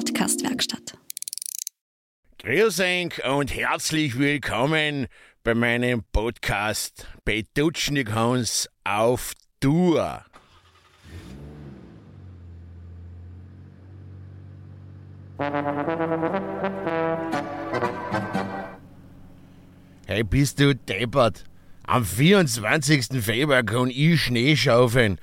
Podcast-Werkstatt. Grüß euch und herzlich willkommen bei meinem Podcast bei Dutschnik Hans auf Tour. Hey, bist du deppert? Am 24. Februar kann ich Schnee schaufeln.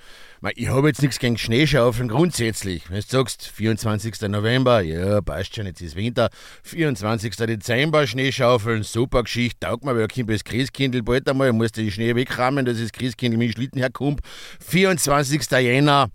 Ich habe jetzt nichts gegen Schneeschaufeln grundsätzlich. Wenn du sagst, 24. November, ja, passt schon, jetzt ist Winter. 24. Dezember Schneeschaufeln, super Geschichte, taugt mir, weil kommt das Christkindl bald einmal, muss die Schnee wegrammen, dass das Christkindl mit dem Schlitten herkommt. 24. Jänner,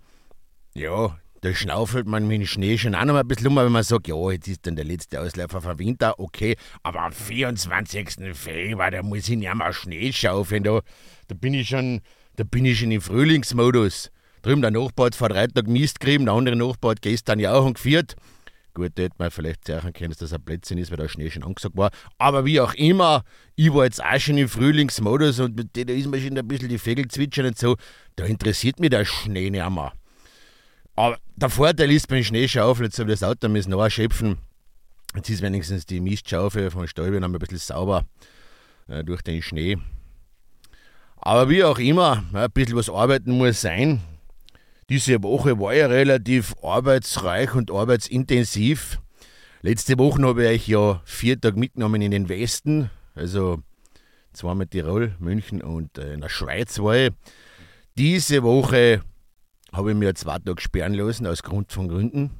ja, da schnaufelt man mit dem Schnee schon auch noch ein bisschen um, wenn man sagt, ja, jetzt ist dann der letzte Ausläufer vom Winter, okay, aber am 24. Februar, da muss ich nicht mehr Schnee schaufeln, da, da bin ich schon, da bin ich schon im Frühlingsmodus. Drüben der Nachbar hat vor drei Tagen Mist gegeben, der andere Nachbar hat gestern ja auch geführt. Gut, da hätte man vielleicht sagen können, dass das ein Plätzchen ist, weil der Schnee schon angesagt war. Aber wie auch immer, ich war jetzt auch schon im Frühlingsmodus und da ist mir schon ein bisschen die Vögel zwitschern und so. Da interessiert mich der Schnee nicht mehr. Aber der Vorteil ist beim Schneeschaufeln, jetzt habe ich das Auto müssen nachschöpfen. Jetzt ist wenigstens die Mistschaufel von Stäube noch ein bisschen sauber äh, durch den Schnee. Aber wie auch immer, ein bisschen was arbeiten muss sein. Diese Woche war ja relativ arbeitsreich und arbeitsintensiv. Letzte Woche habe ich euch ja vier Tage mitgenommen in den Westen, also zweimal Tirol, München und äh, in der Schweiz war ich. Diese Woche habe ich mir zwei Tage sperren lassen, aus Grund von Gründen.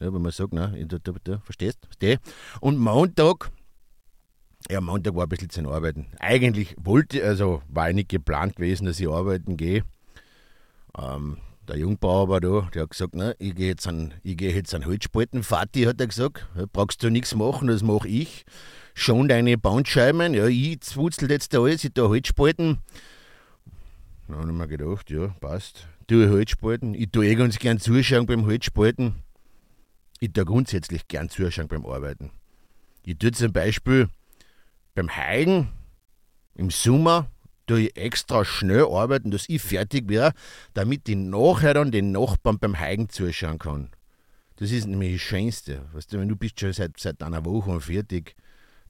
Ja, wenn man sagt, ne, du, du, du verstehst, versteh. Und Montag, ja, Montag war ein bisschen zu arbeiten. Eigentlich wollte, also war nicht geplant gewesen, dass ich arbeiten gehe. Ähm, der Jungbauer war da, der hat gesagt, ne, ich gehe jetzt an, ich gehe jetzt an Holzspalten, Vati, hat er gesagt, da brauchst du nichts machen, das mache ich. Schon deine Bandscheiben, ja, ich wutzel jetzt da alles, ich da Holzspalten. Dann habe ich mir gedacht, ja, passt. Tue Holzspalten. Ich tue eh ganz gern zuschauen beim Holzspalten. Ich tue grundsätzlich gern zuschauen beim Arbeiten. Ich tue zum Beispiel beim Heigen im Sommer tue ich extra schnell arbeiten, dass ich fertig wäre, damit ich nachher dann den Nachbarn beim Heigen zuschauen kann. Das ist nämlich das Schönste. Weißt du, wenn du bist schon seit, seit einer Woche fertig,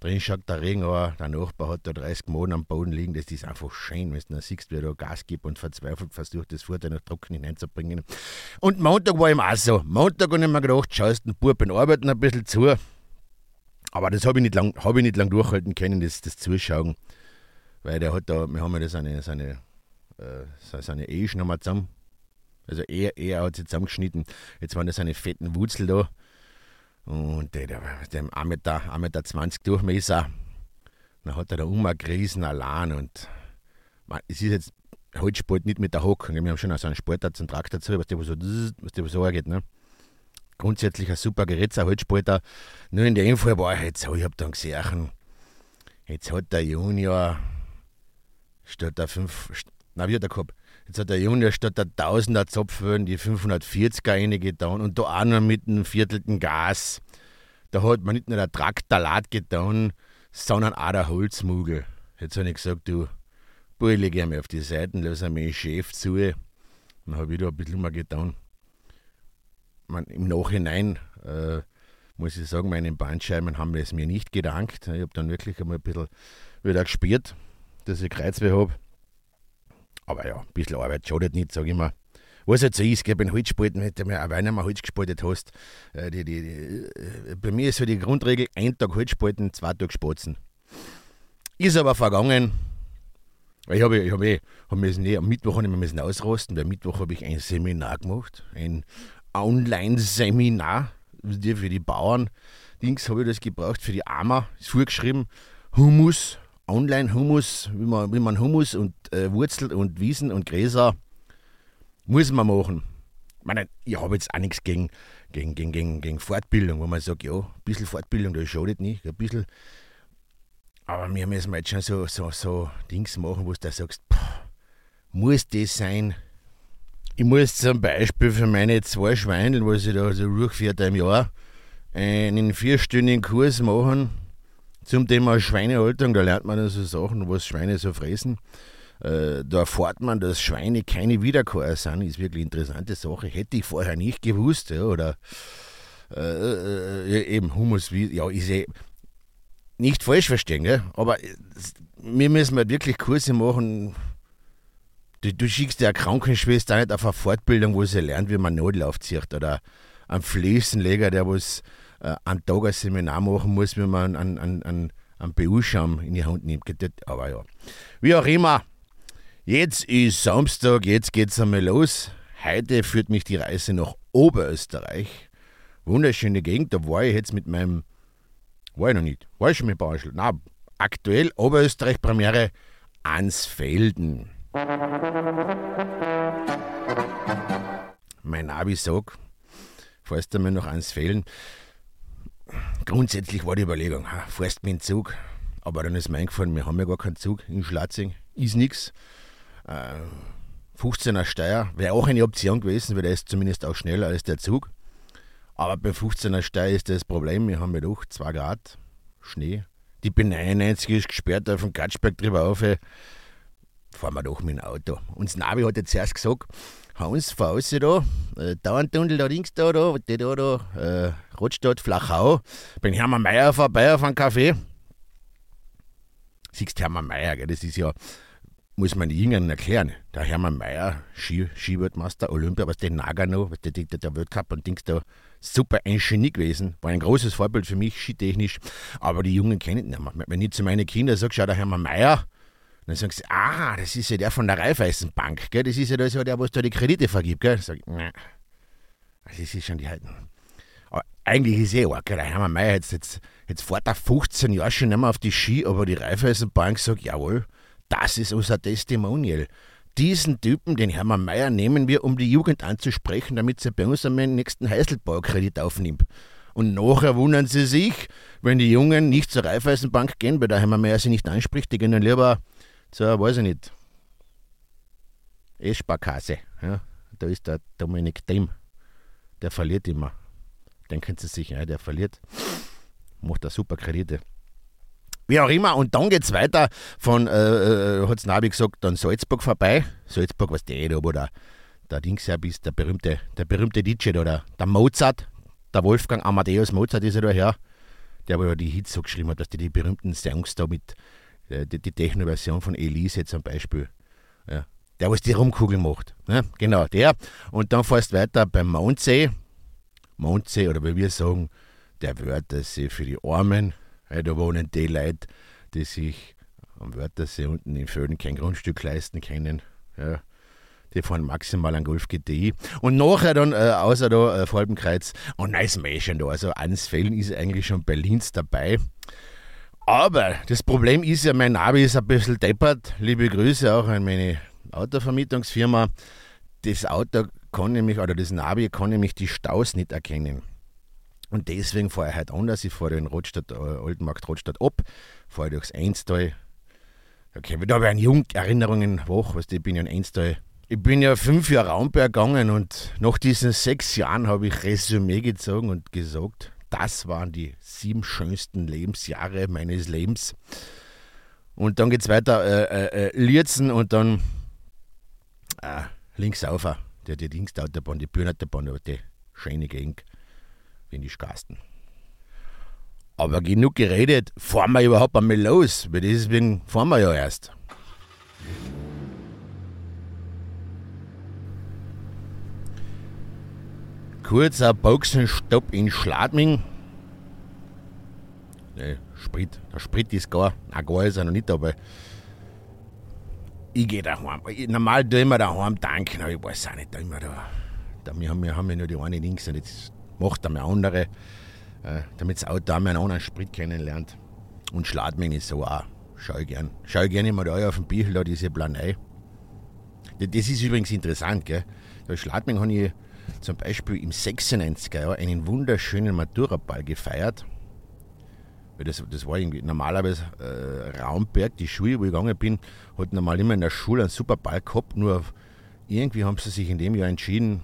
drin schaut der Regen an, der Nachbar hat da 30 Monate am Boden liegen, das ist einfach schön, wenn du dann siehst, wie er da Gas gibt und verzweifelt versucht, das Vorteil noch trocken hineinzubringen. Und Montag war ihm auch so. Montag habe ich mir gedacht, schaust den Bub Arbeiten ein bisschen zu. Aber das habe ich nicht lang, hab ich nicht lang durchhalten können, das, das Zuschauen. Weil der hat da, wir haben ja seine, seine, äh, seine Ehe schon einmal zusammen. Also er, er hat sie zusammengeschnitten. Jetzt waren da seine fetten Wurzel da. Und der, der, der 1,20 Meter, 1,20 Meter 20 Durchmesser. Dann hat er da umgerissen allein. Und man, es ist jetzt Holzspalt nicht mit der Hock. Wir haben schon so einen Sportart zum Traktor dazu, was der so, was der so angeht. Ne? Grundsätzlich ein super Gerät, ein Holzspalter. Nur in dem Fall war er jetzt so, ich habe dann gesehen, jetzt hat der Junior statt der 5, na wie hat er gehabt? Jetzt hat der Junior statt der 1000er Zapfhöhen die 540er reingetan und da auch noch mit einem viertelten Gas. Da hat man nicht nur der Traktalat getan, sondern auch der Holzmugel. Jetzt habe ich gesagt, du, Boy, leg mir auf die Seiten, lass meinen Chef zu. Dann habe ich da ein bisschen mal getan. Man, Im Nachhinein äh, muss ich sagen, meine Bandscheiben haben es mir nicht gedankt. Ich habe dann wirklich einmal ein bisschen wieder gespielt dass ich Kreuzweh habe. Aber ja, ein bisschen Arbeit schadet nicht, sage ich mal. Was halt so ist, gell, beim Holzspalten, wenn du mal wenn du mal Holz gespaltet hast, äh, die, die, die, äh, bei mir ist so die Grundregel, ein Tag Holzspalten, zwei Tage spatzen. Ist aber vergangen. Ich habe ich hab eh, hab müssen, eh, am Mittwoch habe ich müssen ausrasten, weil Mittwoch habe ich ein Seminar gemacht, ein Online-Seminar für die Bauern. Dings habe ich das gebraucht für die Armer, ist vorgeschrieben, Humus, Online-Humus, wie man, wie man Humus und äh, Wurzel und Wiesen und Gräser muss man machen. Ich meine, ich habe jetzt auch nichts gegen, gegen, gegen, gegen, gegen Fortbildung, wo man sagt, ja, ein bisschen Fortbildung, das schadet nicht, ein bisschen. Aber wir müssen jetzt schon so, so, so Dings machen, wo du da sagst, pff, muss das sein? Ich muss zum Beispiel für meine zwei Schweine, was ich da so durchführt im Jahr, einen vierstündigen Kurs machen zum Thema Schweinehaltung, da lernt man dann so Sachen, was Schweine so fressen. Äh, da erfährt man, dass Schweine keine Wiederkäuer sind, ist wirklich eine interessante Sache. Hätte ich vorher nicht gewusst. Ja, oder äh, äh, eben Humus, ja, ist eh nicht falsch verstehen, gell? aber wir müssen halt wirklich Kurse machen. Du, du schickst ja eine Krankenschwester nicht auf eine Fortbildung, wo sie lernt, wie man Notlauf zieht oder einen Fliesenleger, der was äh, einen Tag ein Seminar machen muss, wie man einen, einen, einen, einen BU-Schirm in die Hand nimmt. Aber ja, wie auch immer, jetzt ist Samstag, jetzt geht es einmal los. Heute führt mich die Reise nach Oberösterreich. Wunderschöne Gegend, da war ich jetzt mit meinem, war ich noch nicht, war ich schon mit Bauernschl. Na, aktuell Oberösterreich-Premiere Ansfelden. Mein Navi sagt, falls du mir noch eins fehlen, grundsätzlich war die Überlegung, fährst mit dem Zug, aber dann ist mir eingefallen, wir haben ja gar keinen Zug in Schlatzing, ist nichts. Äh, 15er Steier wäre auch eine Option gewesen, weil der ist zumindest auch schneller als der Zug. Aber beim 15er Steier ist das Problem, wir haben ja doch 2 Grad Schnee. Die B99 ist gesperrt auf dem Gatschberg drüber auf. Fahren wir doch mit dem Auto. Und das Navi hat jetzt erst gesagt, Hans, fahr raus da, äh, Dauerntunnel da links da, da, da, da, da äh, Rotstadt, Flachau. Bin Hermann Meier vorbei auf einen Kaffee. Siehst Hermann Meier, gell, das ist ja muss man Jüngern erklären. Der Hermann Mayer, Ski, Skiweltmeister, Olympia, was der Nagano, was der, der, der Weltcup und Dings da, super ein Genie gewesen. War ein großes Vorbild für mich, skitechnisch. Aber die Jungen kennen ihn nicht mehr. Wenn ich zu meinen Kindern sage, schau, der Hermann Mayer, dann sagen sie, ah, das ist ja der von der Raiffeisenbank, gell? Das ist ja der, der was da die Kredite vergibt, gell? Sag ich, nein. Das ist schon die Heiden. Aber eigentlich ist eh arg, der Hermann Mayer jetzt, jetzt, jetzt fährt er 15 Jahre schon nicht mehr auf die Ski, aber die Raiffeisenbank sagt, jawohl, das ist unser Testimonial. Diesen Typen, den Hermann Mayer, nehmen wir, um die Jugend anzusprechen, damit sie bei uns einmal den nächsten Heiselbaukredit aufnimmt. Und nachher wundern sie sich, wenn die Jungen nicht zur Raiffeisenbank gehen, weil der Hermann Mayer sie nicht anspricht, die gehen dann lieber zur, weiß ich nicht, E-Sparkasse. Ja, da ist der Dominik Dem, der verliert immer. Denken Sie sich, ja, der verliert, macht da super Kredite. Wie auch immer, und dann geht es weiter von, äh, äh hat Navi gesagt, dann Salzburg vorbei. Salzburg, was der da, wo der, der Dings ja bist, der berühmte, der berühmte DJ da, der, Mozart, der Wolfgang Amadeus Mozart ist er da her, der aber die Hits so geschrieben hat, dass die, die berühmten Songs da mit, die, die Techno-Version von Elise zum Beispiel, ja, der, was die Rumkugel macht. Ne? Genau, der. Und dann fährst du weiter beim Mondsee. Mondsee, oder wie wir sagen, der Wörthersee für die Armen. Ja, da wohnen die Leute, die sich am Wörthersee unten in Föden kein Grundstück leisten können. Ja, die fahren maximal an Golf GTI. Und nachher dann, äh, außer da, äh, Volbenkreuz und nice Mädchen da. Also Ansfällen ist eigentlich schon Berlins dabei. Aber das Problem ist ja, mein Navi ist ein bisschen deppert. Liebe Grüße auch an meine Autovermietungsfirma. Das Auto kann nämlich, oder das Navi kann nämlich die Staus nicht erkennen. Und deswegen fahre ich heute anders. Ich fahre in Rotstadt, äh, Oldenmarkt Rotstadt ab, fahre durchs Einstal. Okay, da habe ich Jung Erinnerungen wach, weißt du, ich bin ja in Einstal. Ich bin ja fünf Jahre Raumberg gegangen und nach diesen sechs Jahren habe ich Resümee gezogen und gesagt, das waren die sieben schönsten Lebensjahre meines Lebens. Und dann geht es weiter, äh, äh, äh, Lierzen und dann äh, links auf, der die Dingstautobahn, die Bühnenautobahn, die schöne Gegend bin ich Gasten. Aber genug geredet, fahren wir überhaupt einmal los, weil deswegen fahren wir ja erst. Kurzer Boxenstopp in Schladming. Nee, Sprit, der Sprit ist gar, na gar ist er noch nicht, aber ich gehe daheim. Normal tue ich mir daheim tanken, aber ich weiß auch nicht, da immer da. da wir, haben, wir haben ja nur die eine links und jetzt macht einmal andere, äh, damit das Auto einmal einen anderen Sprit kennenlernt. Und Schladming ist so auch. Schau ich gern. Schau ich gerne immer da auf dem Bichel, da diese Planei. Das ist übrigens interessant, gell? Schladming habe ich zum Beispiel im 96er Jahr einen wunderschönen Maturaball gefeiert. Das, das war irgendwie normalerweise äh, Raumberg, die Schule, wo ich gegangen bin, hat normal immer in der Schule einen super Ball gehabt, nur irgendwie haben sie sich in dem Jahr entschieden,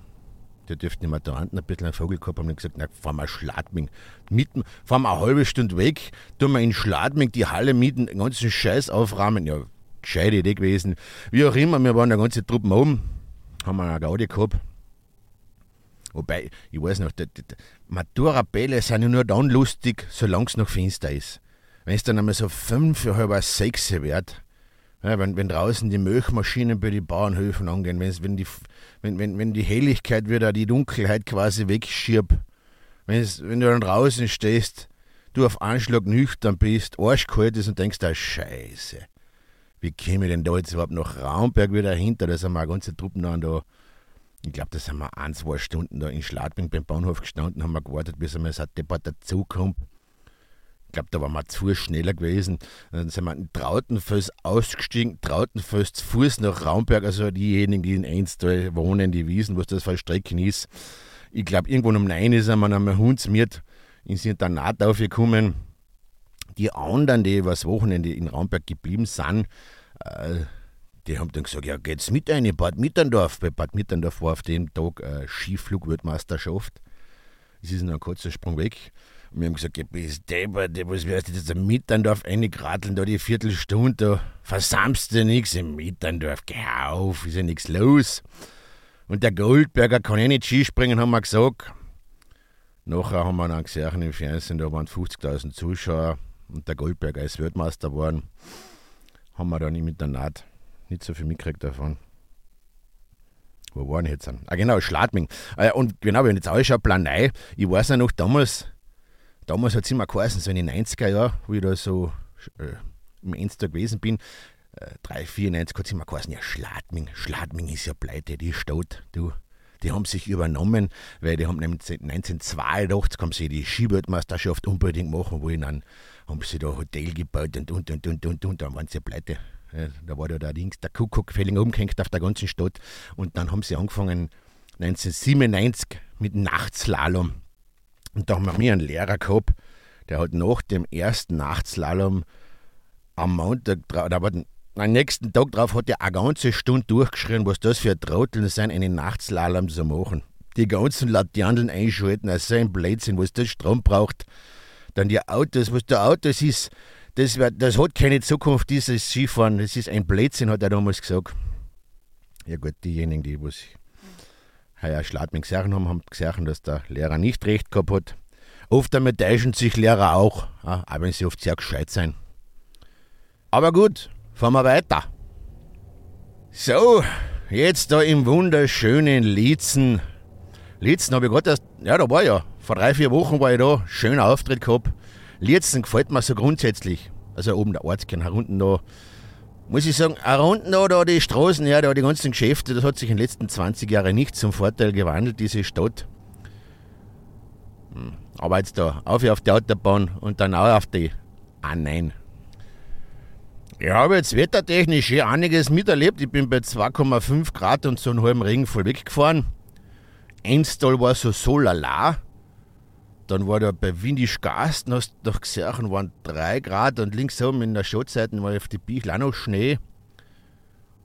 der dürfte die Maturanten ein bisschen einen Vogel gehabt haben und gesagt, na, fahren wir Schladming. Mitten, fahren wir eine halbe Stunde weg, tun wir in Schladming die Halle mieten, den ganzen Scheiß aufrahmen. Ja, gescheite Idee gewesen. Wie auch immer, wir waren der ganze Truppen oben, haben wir eine Gaudi gehabt. Wobei, ich weiß noch, Matura-Bälle sind ja nur dann lustig, solange es noch finster ist. Wenn es dann einmal so fünf, halb sechs wird, ja, wenn, wenn draußen die Milchmaschinen bei den Bauernhöfen angehen, wenn, die, wenn, wenn, wenn die Helligkeit wieder die Dunkelheit quasi wegschirbt, wenn du dann draußen stehst, du auf Anschlag nüchtern bist, arschkalt ist und denkst, da Scheiße, wie käme ich denn da jetzt überhaupt nach Raumberg wieder hinter? Da sind wir ganze Truppen dann da. Ich glaube, da sind wir ein, zwei Stunden da in Schladming beim Bahnhof gestanden, haben wir gewartet, bis einmal so ein Debatt dazukommt. Ich glaube, da waren wir zu schneller gewesen. Dann sind wir in Trautenfels ausgestiegen, Trautenfels zu Fuß nach Raumberg, also diejenigen, die in Einstal wohnen, die wissen, was das für eine Strecke ist. Ich glaube, irgendwann um neun ist einmal am Hundsmiert ins Internat aufgekommen. Die anderen, die übers Wochenende in Raumberg geblieben sind, äh, die haben dann gesagt, ja, geht's mit in Bad Mitterndorf. Bei Bad Mitterndorf war auf dem Tag äh, Skiflugweltmeisterschaft. Es ist noch ein kurzer Sprung weg. Und wir haben gesagt, ja, bis deppert, was wirst du jetzt am Mitterndorf reingradeln, da die Viertelstunde, da versammst du nichts im Mitterndorf, geh auf, ist ja nichts los. Und der Goldberger kann eh nicht Skispringen, haben wir gesagt. Nachher haben wir dann gesehen im Fernsehen, da waren 50.000 Zuschauer und der Goldberger ist Weltmeister geworden. Haben wir dann im Internat nicht so viel mitgekriegt davon. Wo waren jetzt? Ah, genau, Schladming. Ah und genau, wenn ich jetzt anschaue, Planei, ich weiß ja noch damals, damals hat es immer geheißen, so in den 90er Jahren, wo ich da so äh, im Insta gewesen bin, äh, 3, 94 hat es immer geheißen, ja, Schladming, Schladming ist ja pleite, die Stadt, du. Die haben sich übernommen, weil die haben nämlich 1982 haben sie die Skiweltmeisterschaft unbedingt machen wollen. Dann haben sie da Hotel gebaut und und und und und und dann waren sie pleite. Ja, da war da der Dings, der Kuckuck völlig umgehängt auf der ganzen Stadt. Und dann haben sie angefangen 1997 mit Nachtslalom. Und da haben wir einen Lehrer gehabt, der hat nach dem ersten Nachtslalom am Montag, war am nächsten Tag drauf hat er eine ganze Stunde durchgeschrien, was das für Trotteln sind, einen Nachtslalom zu machen. Die ganzen Laternen einschalten, also ein Blödsinn, was das Strom braucht. Dann die Autos, was der Autos ist, das, das hat keine Zukunft, dieses Skifahren. Das ist ein Blödsinn, hat er damals gesagt. Ja gut, diejenigen, die was heuer Schladming gesehen haben, haben gesehen, dass der Lehrer nicht recht gehabt hat. Oft einmal täuschen sich Lehrer auch, auch wenn sie oft sehr gescheit sind. Aber gut, fahren wir weiter. So, jetzt da im wunderschönen Lietzen. Lietzen habe ich gerade erst, ja, da war ja, vor drei, vier Wochen war ich da, schöner Auftritt gehabt. Lietzen gefällt mir so grundsätzlich. Also oben der Ortskern, herunten da, muss ich sagen, herunten da, da die Straßen, ja, da die ganzen Geschäfte, das hat sich in den letzten 20 Jahren nicht zum Vorteil gewandelt, diese Stadt. Hm, aber jetzt da, auf auf die Autobahn und dann auch auf die A9. Ich habe jetzt wettertechnisch hier einiges miterlebt. Ich bin bei 2,5 Grad und so einem halben Regen voll weggefahren. Einstal war so so lala. Dann war da bei Windisch Gasten, hast du noch gesehen, waren 3 Grad und links oben in der Schatzseite war auf die Bichl auch noch Schnee.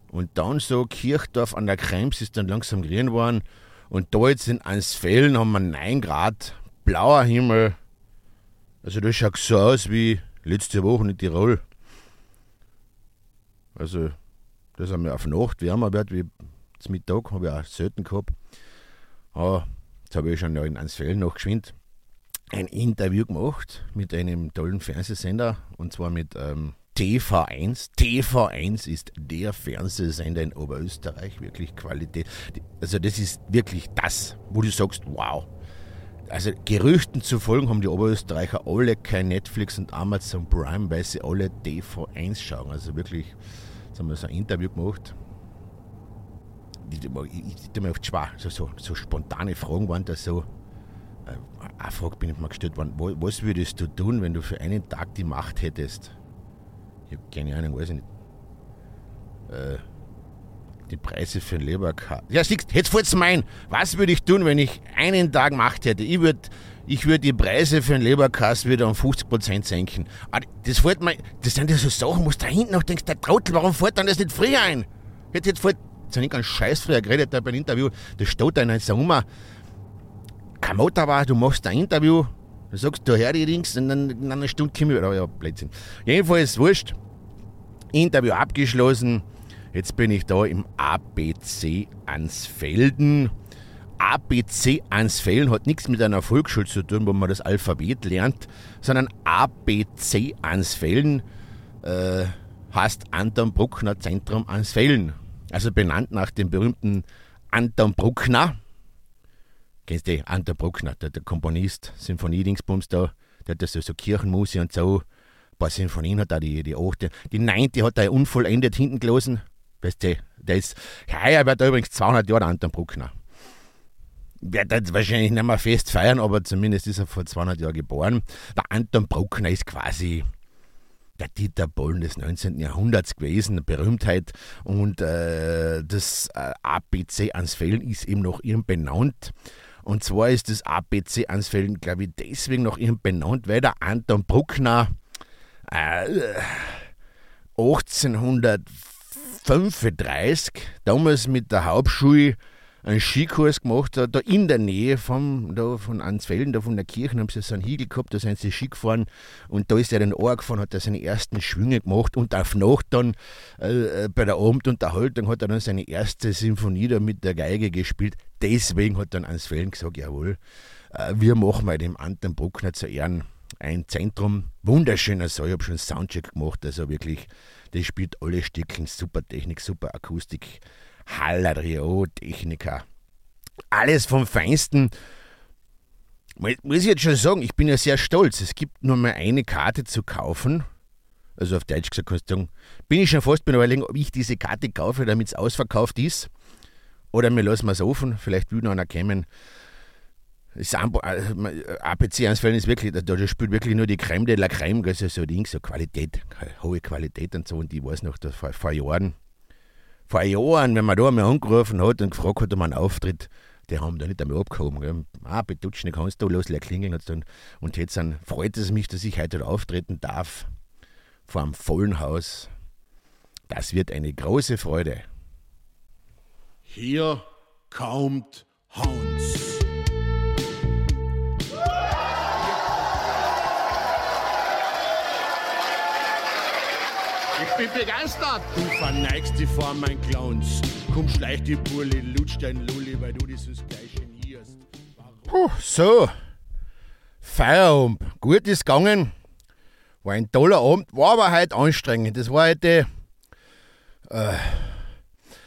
Und dann so Kirchdorf an der Krems ist dann langsam grün geworden. Und da jetzt in Ansfällen haben wir 9 Grad, blauer Himmel. Also das schaut so aus wie letzte Woche in Tirol. Also, das haben wir auf Nacht wärmer wird wie zum Mittag, habe ich auch selten gehabt. Aber jetzt habe ich schon in Ansfeld noch geschwind ein Interview gemacht mit einem tollen Fernsehsender und zwar mit ähm, TV1. TV1 ist der Fernsehsender in Oberösterreich, wirklich Qualität. Also das ist wirklich das, wo du sagst, wow. Also Gerüchten zu folgen haben die Oberösterreicher alle kein Netflix und Amazon Prime, weil sie alle TV1 schauen. Also wirklich Jetzt haben wir so ein Interview gemacht. Ich, ich, ich mir oft schwer, so, so, so, spontane Fragen waren da so. Äh, eine Frage bin ich mal gestellt worden, was würdest du tun, wenn du für einen Tag die Macht hättest? Ich habe keine Ahnung, weiß ich nicht. Äh, die Preise für ein Leberkass. Ja, siehst, jetzt fällt's mein. Was würde ich tun, wenn ich einen Tag Macht hätte? Ich würde ich würde die Preise für einen Leberkass wieder um 50% senken. Ah, das fällt mir, das sind ja so Sachen, wo du da hinten noch denkst, der Trottel, warum fällt dann das nicht früher ein? Jetzt, jetzt fällt, jetzt habe ich ganz scheiß früher geredet da beim Interview, das steht da in einer Sommer. Kein Motor war, du machst ein Interview, du sagst, du hör die Dings, und dann in einer Stunde komme ich wieder. Ja, Blödsinn. Jedenfalls, wurscht. Interview abgeschlossen. Jetzt bin ich da im ABC Ansfelden. ABC Ansfällen hat nichts mit einer Volksschule zu tun, wo man das Alphabet lernt, sondern ABC Ansfällen äh, heißt Anton Bruckner Zentrum Ansfällen. Also benannt nach dem berühmten Anton Bruckner. Kennst du Anton Bruckner, der, der Komponist, Sinfoniedingsbums da, der hat das so, so Kirchenmusik und so. Ein paar Sinfonien hat er, die, die achte. Die neunte hat er unvollendet hinten gelassen. Weißt du, der ist, heuer wird er übrigens 200 Jahre Anton Bruckner. Wird jetzt wahrscheinlich nicht mehr fest feiern, aber zumindest ist er vor 200 Jahren geboren. Der Anton Bruckner ist quasi der Dieter Bohlen des 19. Jahrhunderts gewesen, eine Berühmtheit. Und äh, das äh, ABC Ansfällen ist eben nach ihm benannt. Und zwar ist das ABC Ansfällen, glaube ich, deswegen nach ihm benannt, weil der Anton Bruckner äh, 1835 damals mit der Hauptschule einen Skikurs gemacht da in der Nähe vom, da von Ansfelden, da von der Kirche, haben sie so einen Hügel gehabt, da sind sie Ski gefahren und da ist er dann angefahren, hat er seine ersten Schwünge gemacht und auf Nacht dann äh, bei der Abendunterhaltung hat er dann seine erste Symphonie da mit der Geige gespielt. Deswegen hat dann Ansfelden gesagt, jawohl, äh, wir machen mal dem Anton Bruckner zu Ehren ein Zentrum, wunderschöner Saal, ich habe schon Soundcheck gemacht, also wirklich, das spielt alle Stückchen, super Technik, super Akustik, Hallerio, Techniker. Alles vom Feinsten. Muss ich jetzt schon sagen, ich bin ja sehr stolz. Es gibt nur mal eine Karte zu kaufen. Also auf Deutsch gesagt kannst du sagen, bin ich schon fast bei überlegen, ob ich diese Karte kaufe, damit es ausverkauft ist. Oder mir lassen wir es offen, vielleicht will noch einer kommen. ABC-Ansfällen ist wirklich, da spielt wirklich nur die Creme de la Creme, also so Ding, so Qualität, hohe Qualität und so. Und ich weiß noch, vor, vor Jahren, vor Jahren, wenn man da einmal angerufen hat und gefragt hat, ob man einen Auftritt, die haben da nicht einmal abgehoben. Gell. Ah, betutschen kannst du, los, klingeln. Und, und jetzt dann freut es mich, dass ich heute auftreten darf vor einem vollen Haus. Das wird eine große Freude. Hier kommt Hans. Bin begeistert. Du verneigst dich vor mein Clowns. Komm, schleich die Burli, lutsch dein Lulli, weil du dieses gleich genierst. Puh, so. Feierabend. Gut ist gegangen. War ein toller Abend, war aber heute anstrengend. Das war heute. Äh,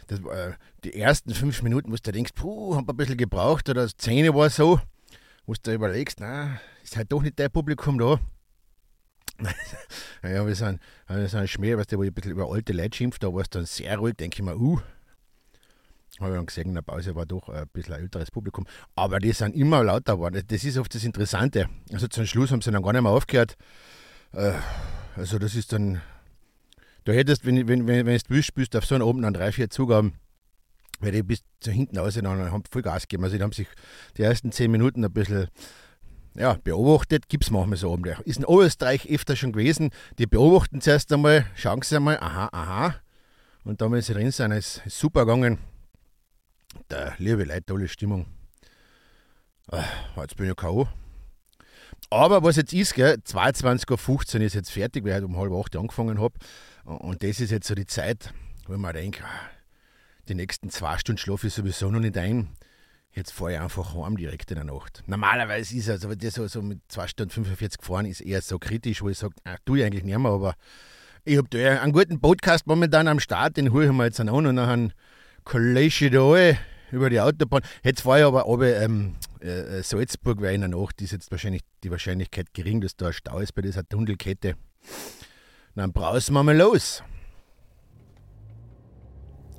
das war, äh, die ersten fünf Minuten, wo du denkst, puh, hab ein bisschen gebraucht, oder das Zähne war so, wo du überlegst, na, ist halt doch nicht dein Publikum da. ja, wir sind, wir sind ein Schmäh, weißt du, wo ich ein bisschen über alte Leute schimpft, da war es dann sehr ruhig, denke ich mir, uh. Habe ich dann gesehen, in der Pause war doch ein bisschen ein älteres Publikum. Aber die sind immer lauter geworden. Das ist oft das Interessante. Also zum Schluss haben sie dann gar nicht mehr aufgehört. Äh, also das ist dann. Du hättest, wenn, wenn, wenn, wenn du willst, spielst auf so einen Abend dann drei, vier Zugaben, weil die bis zu hinten raus dann haben voll Gas gegeben. Also die haben sich die ersten zehn Minuten ein bisschen ja, beobachtet gibt es manchmal so oben. Ist in Oberösterreich öfter schon gewesen. Die beobachten zuerst einmal, schauen sie einmal, aha, aha. Und dann, wenn sie drin sind, ist es super gegangen. Da, liebe Leute, tolle Stimmung. Ah, jetzt bin ich K.O. Aber was jetzt ist, 22.15 Uhr ist jetzt fertig, weil ich um halb acht angefangen habe. Und das ist jetzt so die Zeit, wo man denkt, ah, die nächsten zwei Stunden schlafe ich sowieso noch nicht ein. Jetzt fahre ich einfach heim direkt in der Nacht. Normalerweise ist es, aber das so, mit 2 Stunden 45 gefahren ist eher so kritisch, wo ich sage, ah, tue ich eigentlich nicht mehr, aber ich habe da einen guten Podcast momentan am Start, den hole ich mir jetzt an und dann College da über die Autobahn. Jetzt fahre ich aber runter, ähm, äh, Salzburg, weil in der Nacht ist jetzt wahrscheinlich die Wahrscheinlichkeit gering, dass da ein Stau ist bei dieser Tunnelkette. Dann brausen wir mal los.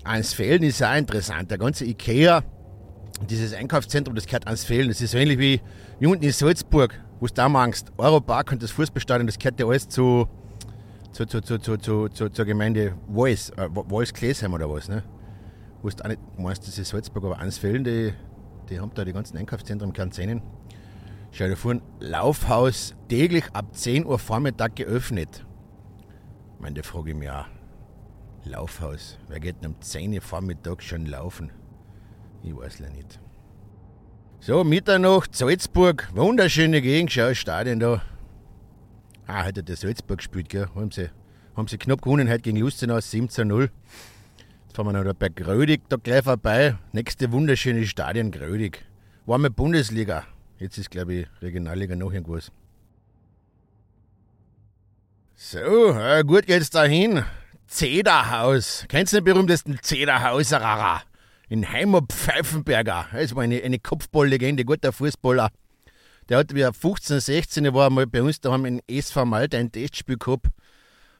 Eins fehlen ist auch interessant. Der ganze Ikea dieses Einkaufszentrum, das gehört ans Fehlen. Das ist so ähnlich wie, wie unten in Salzburg, wo du da mangst. Europark und das Fußballstadion, das gehört ja alles zu, zu, zu, zu, zu, zu, zu zur Gemeinde Wals, äh, Wals Klesheim oder was, ne? Wo du auch nicht meinst, das ist Salzburg, aber Ansfelden, die, die haben da die ganzen Einkaufszentren im sehen. Schau dir vor, Laufhaus täglich ab 10 Uhr Vormittag geöffnet. Ich meine, da frage ich mich auch. Laufhaus, wer geht denn um 10 Uhr Vormittag schon laufen? Ich weiß es nicht. So, Mitternacht, Salzburg, wunderschöne Gegend, schau, Stadion da. Ah, heute hat der Salzburg gespielt, gell? Haben sie, haben sie knapp gewonnen heute gegen Lustenau 17-0. Jetzt fahren wir noch bei Grödig da gleich vorbei. Nächste wunderschöne Stadion Grödig. war mal Bundesliga. Jetzt ist, glaube ich, Regionalliga noch irgendwas. So, äh, gut geht's dahin. Zederhaus. Kennst du den berühmtesten Zederhauser? In Heimat Pfeifenberger. Das war eine, eine Kopfballlegende, guter Fußballer. Der hat wie 15, 16 war mal bei uns daheim in SV Malta ein Testspiel gehabt.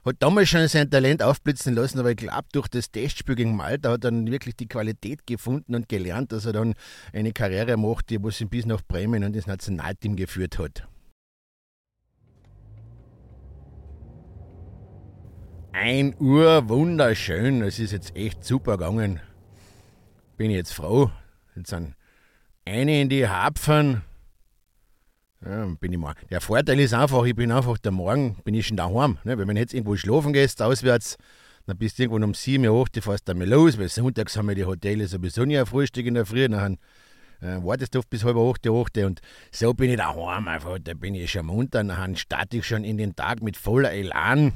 Hat damals schon sein Talent aufblitzen lassen, aber ich glaube, durch das Testspiel gegen Malta hat er dann wirklich die Qualität gefunden und gelernt, dass er dann eine Karriere macht, die was bis nach Bremen und ins Nationalteam geführt hat. Ein Uhr, wunderschön. Es ist jetzt echt super gegangen. Bin jetzt froh. Jetzt sind eine in die Hapfen. Ja, bin ich mal. Der Vorteil ist einfach, ich bin einfach der Morgen, bin ich schon daheim. Ne? Wenn man jetzt irgendwo schlafen gehst, auswärts, dann bist du irgendwann um 7 Uhr, 8 Uhr fährst du mal los, weil sonntags haben wir die Hotels sowieso nicht ein Frühstück in der Früh, dann äh, wartest du oft bis halb 8 Uhr, 8 Uhr und so bin ich daheim einfach, da bin ich schon munter, dann starte ich schon in den Tag mit voller Elan.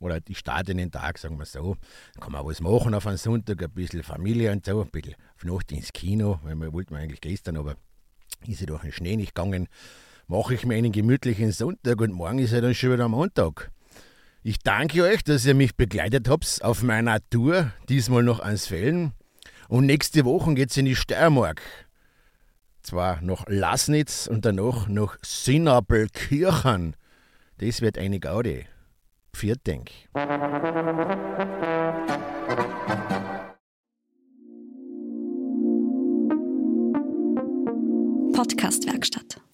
Oder ich starte in den Tag, sagen wir so. Dann kann man was machen auf einen Sonntag, ein bisschen Familie und so, ein bisschen auf Nacht ins Kino, weil wir wollten eigentlich gestern, aber ist ja durch den Schnee nicht gegangen. Mache ich mir einen gemütlichen Sonntag und morgen ist ja dann schon wieder Montag. Ich danke euch, dass ihr mich begleitet habt auf meiner Tour, diesmal noch ans Fällen. Und nächste Woche geht es in die Steiermark. Zwar nach Lassnitz und danach nach Sinnabelkirchen. Das wird eine Gaudi für Denk. Podcastwerkstatt.